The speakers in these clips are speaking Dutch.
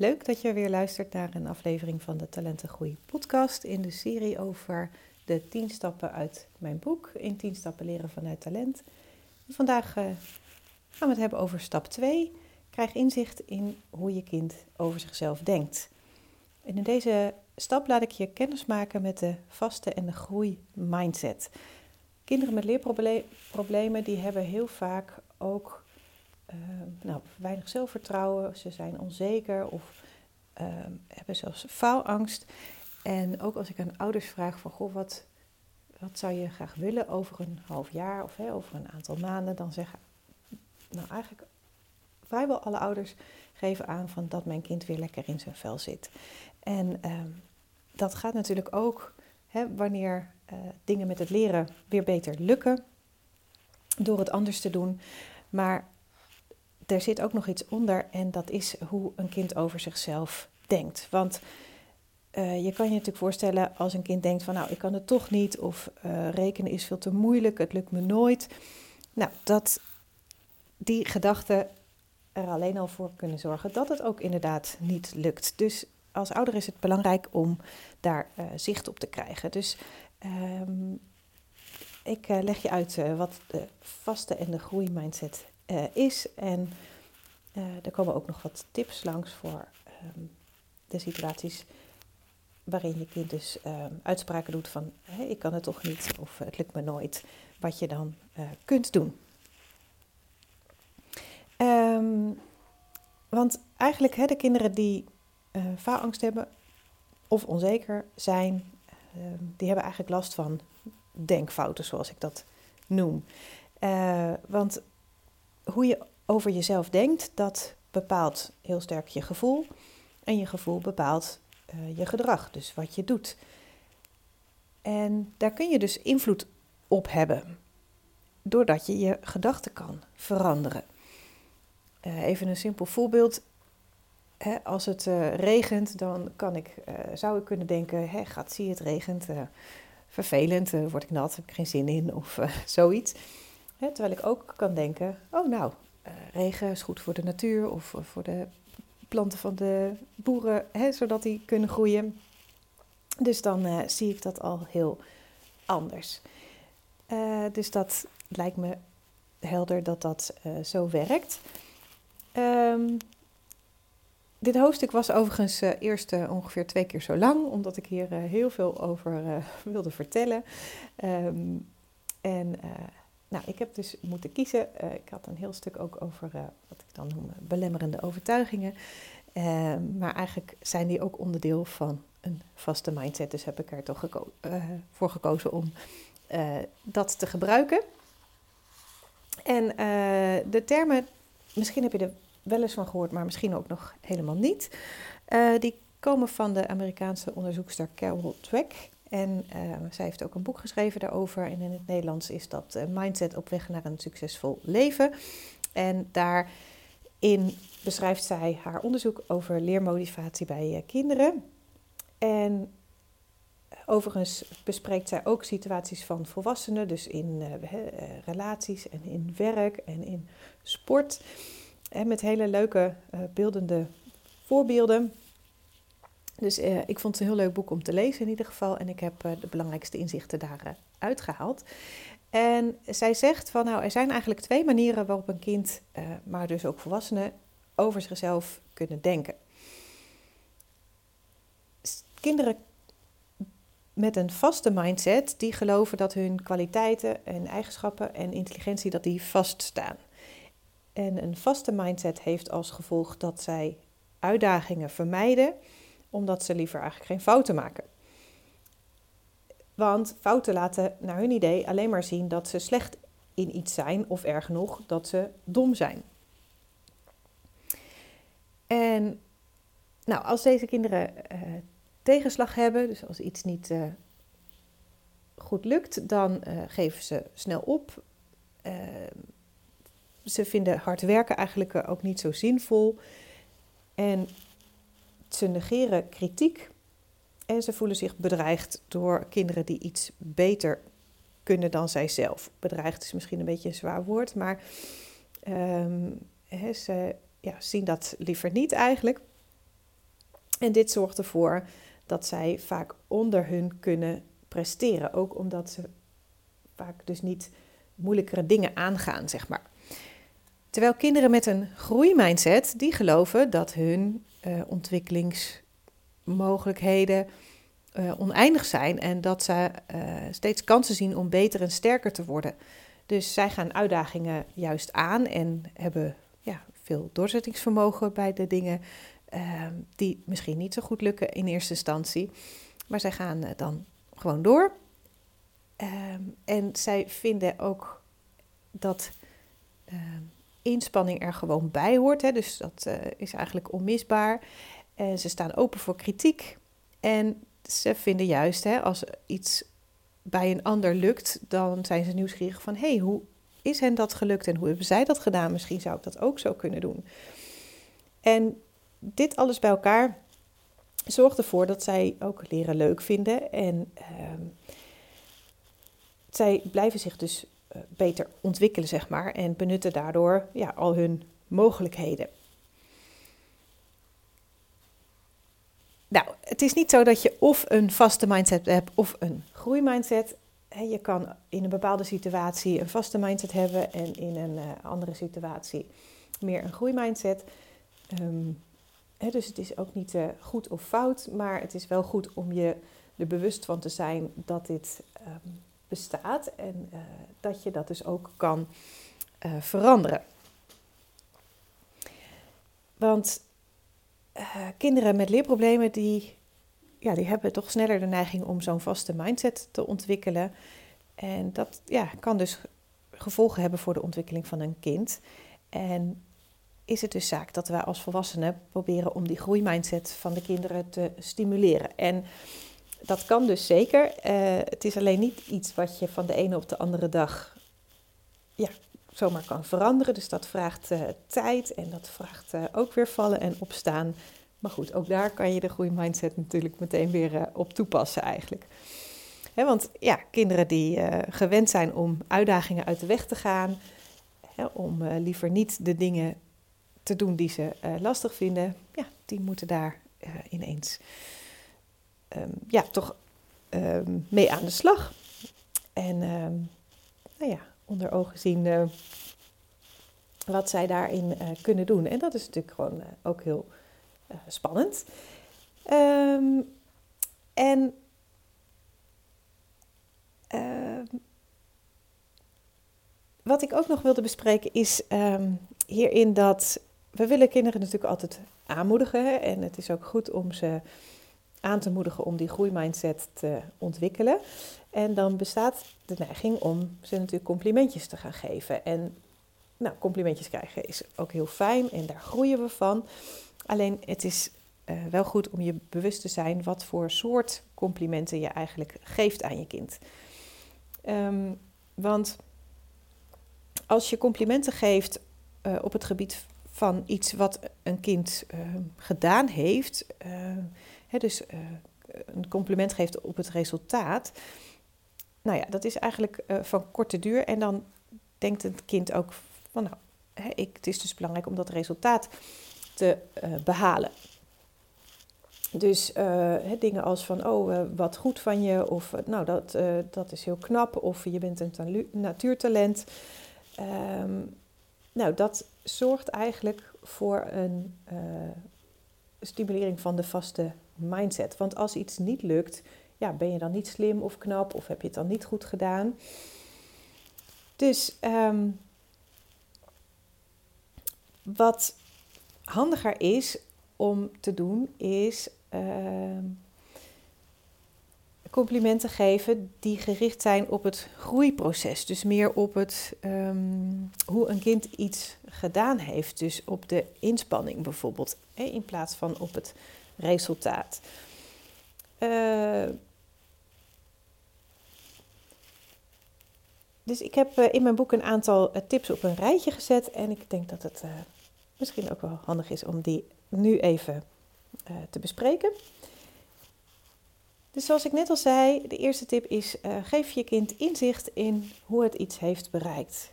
Leuk dat je weer luistert naar een aflevering van de Talentengroei podcast in de serie over de 10 stappen uit mijn boek in 10 stappen leren vanuit talent. Vandaag uh, gaan we het hebben over stap 2. Krijg inzicht in hoe je kind over zichzelf denkt. En in deze stap laat ik je kennis maken met de vaste en de groei mindset. Kinderen met leerproblemen die hebben heel vaak ook nou, weinig zelfvertrouwen. Ze zijn onzeker of uh, hebben zelfs faalangst. En ook als ik aan ouders vraag van goh, wat, wat zou je graag willen over een half jaar of hè, over een aantal maanden, dan zeggen nou eigenlijk vrijwel alle ouders geven aan van dat mijn kind weer lekker in zijn vel zit. En uh, dat gaat natuurlijk ook hè, wanneer uh, dingen met het leren weer beter lukken door het anders te doen. Maar er zit ook nog iets onder en dat is hoe een kind over zichzelf denkt. Want uh, je kan je natuurlijk voorstellen als een kind denkt van nou ik kan het toch niet of uh, rekenen is veel te moeilijk, het lukt me nooit. Nou, dat die gedachten er alleen al voor kunnen zorgen dat het ook inderdaad niet lukt. Dus als ouder is het belangrijk om daar uh, zicht op te krijgen. Dus um, ik leg je uit wat de vaste en de groeimindset uh, is. En uh, er komen ook nog wat tips langs voor um, de situaties waarin je kind dus um, uitspraken doet van ik kan het toch niet of het lukt me nooit. Wat je dan uh, kunt doen. Um, want eigenlijk hè, de kinderen die faalangst hebben of onzeker zijn, die hebben eigenlijk last van denkfouten zoals ik dat noem. want hoe je over jezelf denkt, dat bepaalt heel sterk je gevoel. En je gevoel bepaalt uh, je gedrag, dus wat je doet. En daar kun je dus invloed op hebben, doordat je je gedachten kan veranderen. Uh, even een simpel voorbeeld. Als het uh, regent, dan kan ik, zou ik kunnen denken: hè, gaat zie het regent, vervelend, word ik nat, heb ik geen zin in of zoiets terwijl ik ook kan denken, oh nou, uh, regen is goed voor de natuur of voor de planten van de boeren, zodat die kunnen groeien. Dus dan uh, zie ik dat al heel anders. Uh, dus dat lijkt me helder dat dat zo werkt. Um, dit hoofdstuk was overigens eerst ongeveer twee keer zo lang, omdat ik hier heel veel over wilde vertellen. Um, en nou, ik heb dus moeten kiezen. Uh, ik had een heel stuk ook over uh, wat ik dan noem belemmerende overtuigingen. Uh, maar eigenlijk zijn die ook onderdeel van een vaste mindset. Dus heb ik er toch voor gekozen om dat te gebruiken. En de termen, misschien heb je er wel eens van gehoord, maar misschien ook nog helemaal niet. die komen van de Amerikaanse onderzoekster Carol Dweck. En uh, zij heeft ook een boek geschreven daarover. En in het Nederlands is dat uh, Mindset op weg naar een succesvol leven. En daarin beschrijft zij haar onderzoek over leermotivatie bij uh, kinderen. En overigens bespreekt zij ook situaties van volwassenen, dus in relaties en in werk en in sport. En met hele leuke beeldende voorbeelden. Dus uh, ik vond het een heel leuk boek om te lezen in ieder geval. En ik heb uh, de belangrijkste inzichten daaruit uh, gehaald. En zij zegt van nou, er zijn eigenlijk twee manieren waarop een kind, eh, maar dus ook volwassenen, over zichzelf kunnen denken. Kinderen met een vaste mindset, die geloven dat hun kwaliteiten en eigenschappen en intelligentie, dat die vaststaan. En een vaste mindset heeft als gevolg dat zij uitdagingen vermijden omdat ze liever eigenlijk geen fouten maken. Want fouten laten naar hun idee alleen maar zien dat ze slecht in iets zijn, of erg nog, dat ze dom zijn. En nou, als deze kinderen uh, tegenslag hebben, dus als iets niet uh, goed lukt, dan uh, geven ze snel op. ze vinden hard werken eigenlijk ook niet zo zinvol. En ze negeren kritiek en ze voelen zich bedreigd door kinderen die iets beter kunnen dan zijzelf. Bedreigd is misschien een beetje een zwaar woord, maar um, ze ja, zien dat liever niet eigenlijk. En dit zorgt ervoor dat zij vaak onder hun kunnen presteren. Ook omdat ze vaak dus niet moeilijkere dingen aangaan, zeg maar. Terwijl kinderen met een groeimindset, die geloven dat hun uh, ontwikkelingsmogelijkheden uh, oneindig zijn en dat ze uh, steeds kansen zien om beter en sterker te worden. Dus zij gaan uitdagingen juist aan en hebben ja, veel doorzettingsvermogen bij de dingen ehm, die misschien niet zo goed lukken in eerste instantie. Maar zij gaan dan gewoon door. Ehm, en zij vinden ook dat ehm, inspanning er gewoon bij hoort. Hè, dus dat uh, is eigenlijk onmisbaar. En ze staan open voor kritiek. En ze vinden juist, hè, als iets bij een ander lukt, dan zijn ze nieuwsgierig van... hey, hoe is hen dat gelukt en hoe hebben zij dat gedaan? Misschien zou ik dat ook zo kunnen doen. En dit alles bij elkaar zorgt ervoor dat zij ook leren leuk vinden. En uh, zij blijven zich dus eh, beter ontwikkelen, zeg maar, en benutten daardoor ja, al hun mogelijkheden. Nou, het is niet zo dat je of een vaste mindset hebt of een groeimindset. Je kan in een bepaalde situatie een vaste mindset hebben en in een uh, andere situatie meer een groeimindset. Um, dus het is ook niet uh, goed of fout, maar het is wel goed om je er bewust van te zijn dat dit um, bestaat en uh, dat je dat dus ook kan uh, veranderen. Want uh, kinderen met leerproblemen die, ja, die hebben toch sneller de neiging om zo'n vaste mindset te ontwikkelen. En dat ja, kan dus gevolgen hebben voor de ontwikkeling van een kind. En is het dus zaak dat wij als volwassenen proberen om die groeimindset van de kinderen te stimuleren. En dat kan dus zeker. Uh, het is alleen niet iets wat je van de ene op de andere dag ja, zomaar kan veranderen. Dus dat vraagt uh, tijd en dat vraagt uh, ook weer vallen en opstaan. Maar goed, ook daar kan je de groeimindset natuurlijk meteen weer op toepassen eigenlijk. Want ja, kinderen die gewend zijn om uitdagingen uit de weg te gaan, om liever niet de dingen te doen die ze lastig vinden, ja, die moeten daar ineens um, ja, toch um, mee aan de slag. En um, nou ja, onder ogen zien uh, wat zij daarin uh, kunnen doen. En dat is natuurlijk gewoon uh, ook heel spannend. en wat ik ook nog wilde bespreken is hierin dat we willen kinderen natuurlijk altijd aanmoedigen. En het is ook goed om ze aan te moedigen om die groeimindset te ontwikkelen. En dan bestaat de neiging om ze natuurlijk complimentjes te gaan geven. En nou, complimentjes krijgen is ook heel fijn en daar groeien we van. Alleen het is uh, wel goed om je bewust te zijn wat voor soort complimenten je eigenlijk geeft aan je kind. Um, want als je complimenten geeft uh, op het gebied van iets wat een kind uh, gedaan heeft, dus uh, een compliment geeft op het resultaat. Nou ja, dat is eigenlijk uh, van korte duur. En dan denkt het kind ook van, nou, ik, het is dus belangrijk om dat resultaat te uh, behalen. Dus dingen als van, oh, wat goed van je, of nou, dat, dat is heel knap, of je bent een natuurtalent. Um, nou, dat zorgt eigenlijk voor een stimulering van de vaste mindset. Want als iets niet lukt, ja, ben je dan niet slim of knap of heb je het dan niet goed gedaan? Dus um, wat handiger is om te doen, is uh, complimenten geven die gericht zijn op het groeiproces. Dus meer op het um, hoe een kind iets gedaan heeft. Dus op de inspanning bijvoorbeeld. In plaats van op het resultaat. Uh, dus ik heb uh, in mijn boek een aantal uh, tips op een rijtje gezet. En ik denk dat het misschien ook wel handig is om die nu even te bespreken. Dus zoals ik net al zei, de eerste tip is: geef je kind inzicht in hoe het iets heeft bereikt.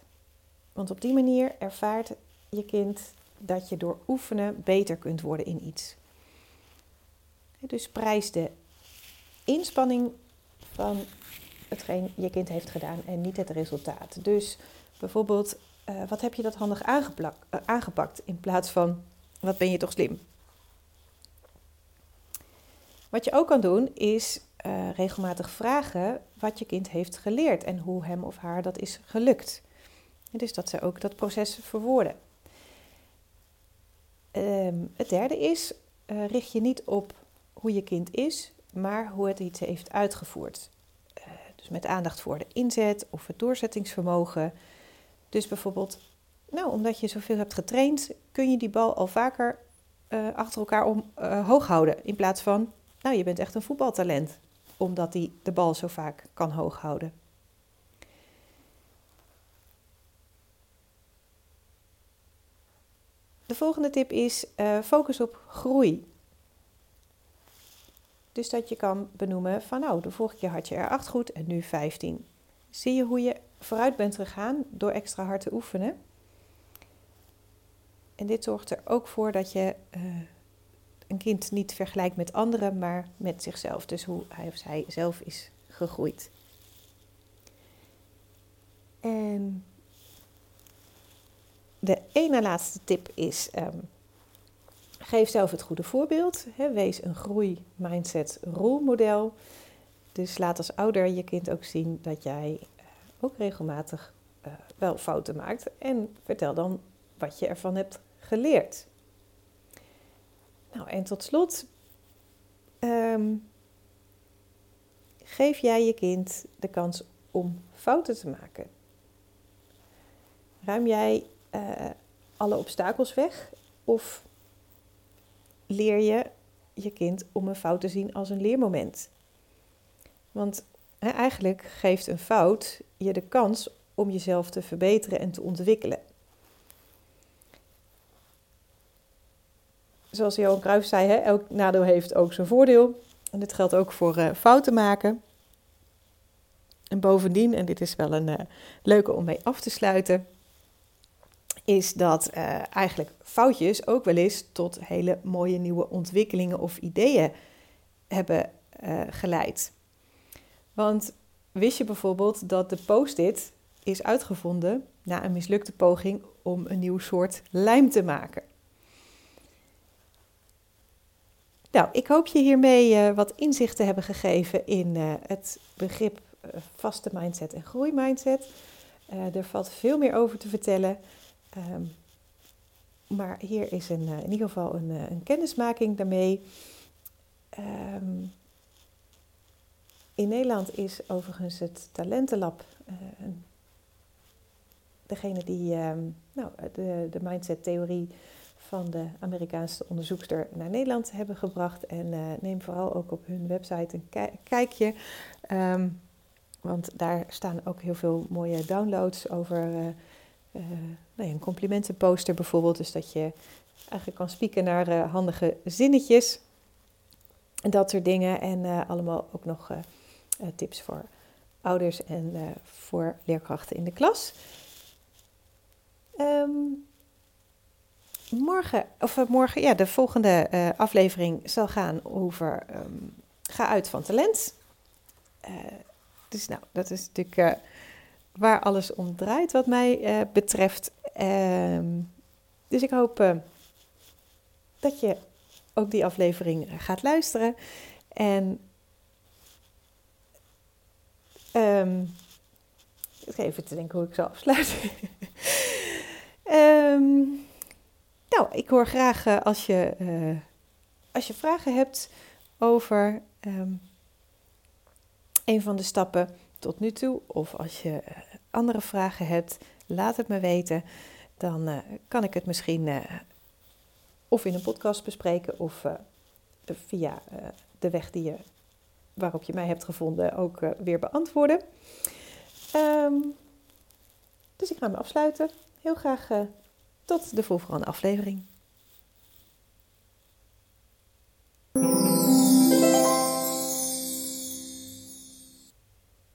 Want op die manier ervaart je kind dat je door oefenen beter kunt worden in iets. Dus prijs de inspanning van hetgeen je kind heeft gedaan en niet het resultaat. Dus bijvoorbeeld, uh, wat heb je dat handig uh, aangepakt in plaats van wat ben je toch slim? Wat je ook kan doen is uh, regelmatig vragen wat je kind heeft geleerd en hoe hem of haar dat is gelukt. dus dat ze ook dat proces verwoorden. Um, het derde is, richt je niet op hoe je kind is, maar hoe het iets heeft uitgevoerd. Uh, dus met aandacht voor de inzet of het doorzettingsvermogen. Dus bijvoorbeeld, nou, omdat je zoveel hebt getraind, kun je die bal al vaker achter elkaar om, hoog houden. In plaats van, nou, je bent echt een voetbaltalent omdat hij de bal zo vaak kan hoog houden. De volgende tip is focus op groei. Dus dat je kan benoemen van nou, de vorige keer had je er 8 goed en nu 15. Zie je hoe je vooruit bent gegaan door extra hard te oefenen? En dit zorgt er ook voor dat je uh, een kind niet vergelijkt met anderen, maar met zichzelf. Dus hoe hij of zij zelf is gegroeid. En de ene laatste tip is: um, geef zelf het goede voorbeeld. Hè, wees een groei-mindset rolmodel. Dus laat als ouder je kind ook zien dat jij uh, ook regelmatig uh, wel fouten maakt. En vertel dan wat je ervan hebt geleerd. Nou, en tot slot, ehm, geef jij je kind de kans om fouten te maken. Ruim jij uh, alle obstakels weg of leer je je kind om een fout te zien als een leermoment? Want eigenlijk geeft een fout je de kans om jezelf te verbeteren en te ontwikkelen. zoals Johan Cruijff zei, hè, elk nadeel heeft ook zijn voordeel. En dit geldt ook voor uh, fouten maken. En bovendien, en dit is wel een uh, leuke om mee af te sluiten, is dat uh, eigenlijk foutjes ook wel eens tot hele mooie nieuwe ontwikkelingen of ideeën hebben geleid. Want wist je bijvoorbeeld dat de post-it is uitgevonden na een mislukte poging om een nieuw soort lijm te maken? Nou, ik hoop je hiermee uh, wat inzicht te hebben gegeven in het begrip vaste mindset en groeimindset. er valt veel meer over te vertellen. Um, maar hier is een, in ieder geval een, een kennismaking daarmee. Um, in Nederland is overigens het Talentenlab degene die um, nou, de, de mindset-theorie van de Amerikaanse onderzoekster naar Nederland hebben gebracht. En neem vooral ook op hun website een kijkje. Want daar staan ook heel veel mooie downloads over uh, nou een complimentenposter bijvoorbeeld. Dus dat je eigenlijk kan spieken naar handige zinnetjes. En dat soort dingen. En allemaal ook nog tips voor ouders en voor leerkrachten in de klas. Um, morgen, of eh, morgen, ja, de volgende aflevering zal gaan over um, Ga uit van talent. Dus nou, dat is natuurlijk waar alles om draait wat mij betreft. Um, dus ik hoop dat je ook die aflevering gaat luisteren. En um, even te denken hoe ik zal afsluiten. um, Nou, ik hoor graag als, je, als je vragen hebt over een van de stappen tot nu toe, of als je uh, andere vragen hebt, laat het me weten. Dan kan ik het misschien of in een podcast bespreken of via de weg die je, waarop je mij hebt gevonden ook weer beantwoorden. Um, dus ik ga me afsluiten. Heel graag tot de volgende aflevering.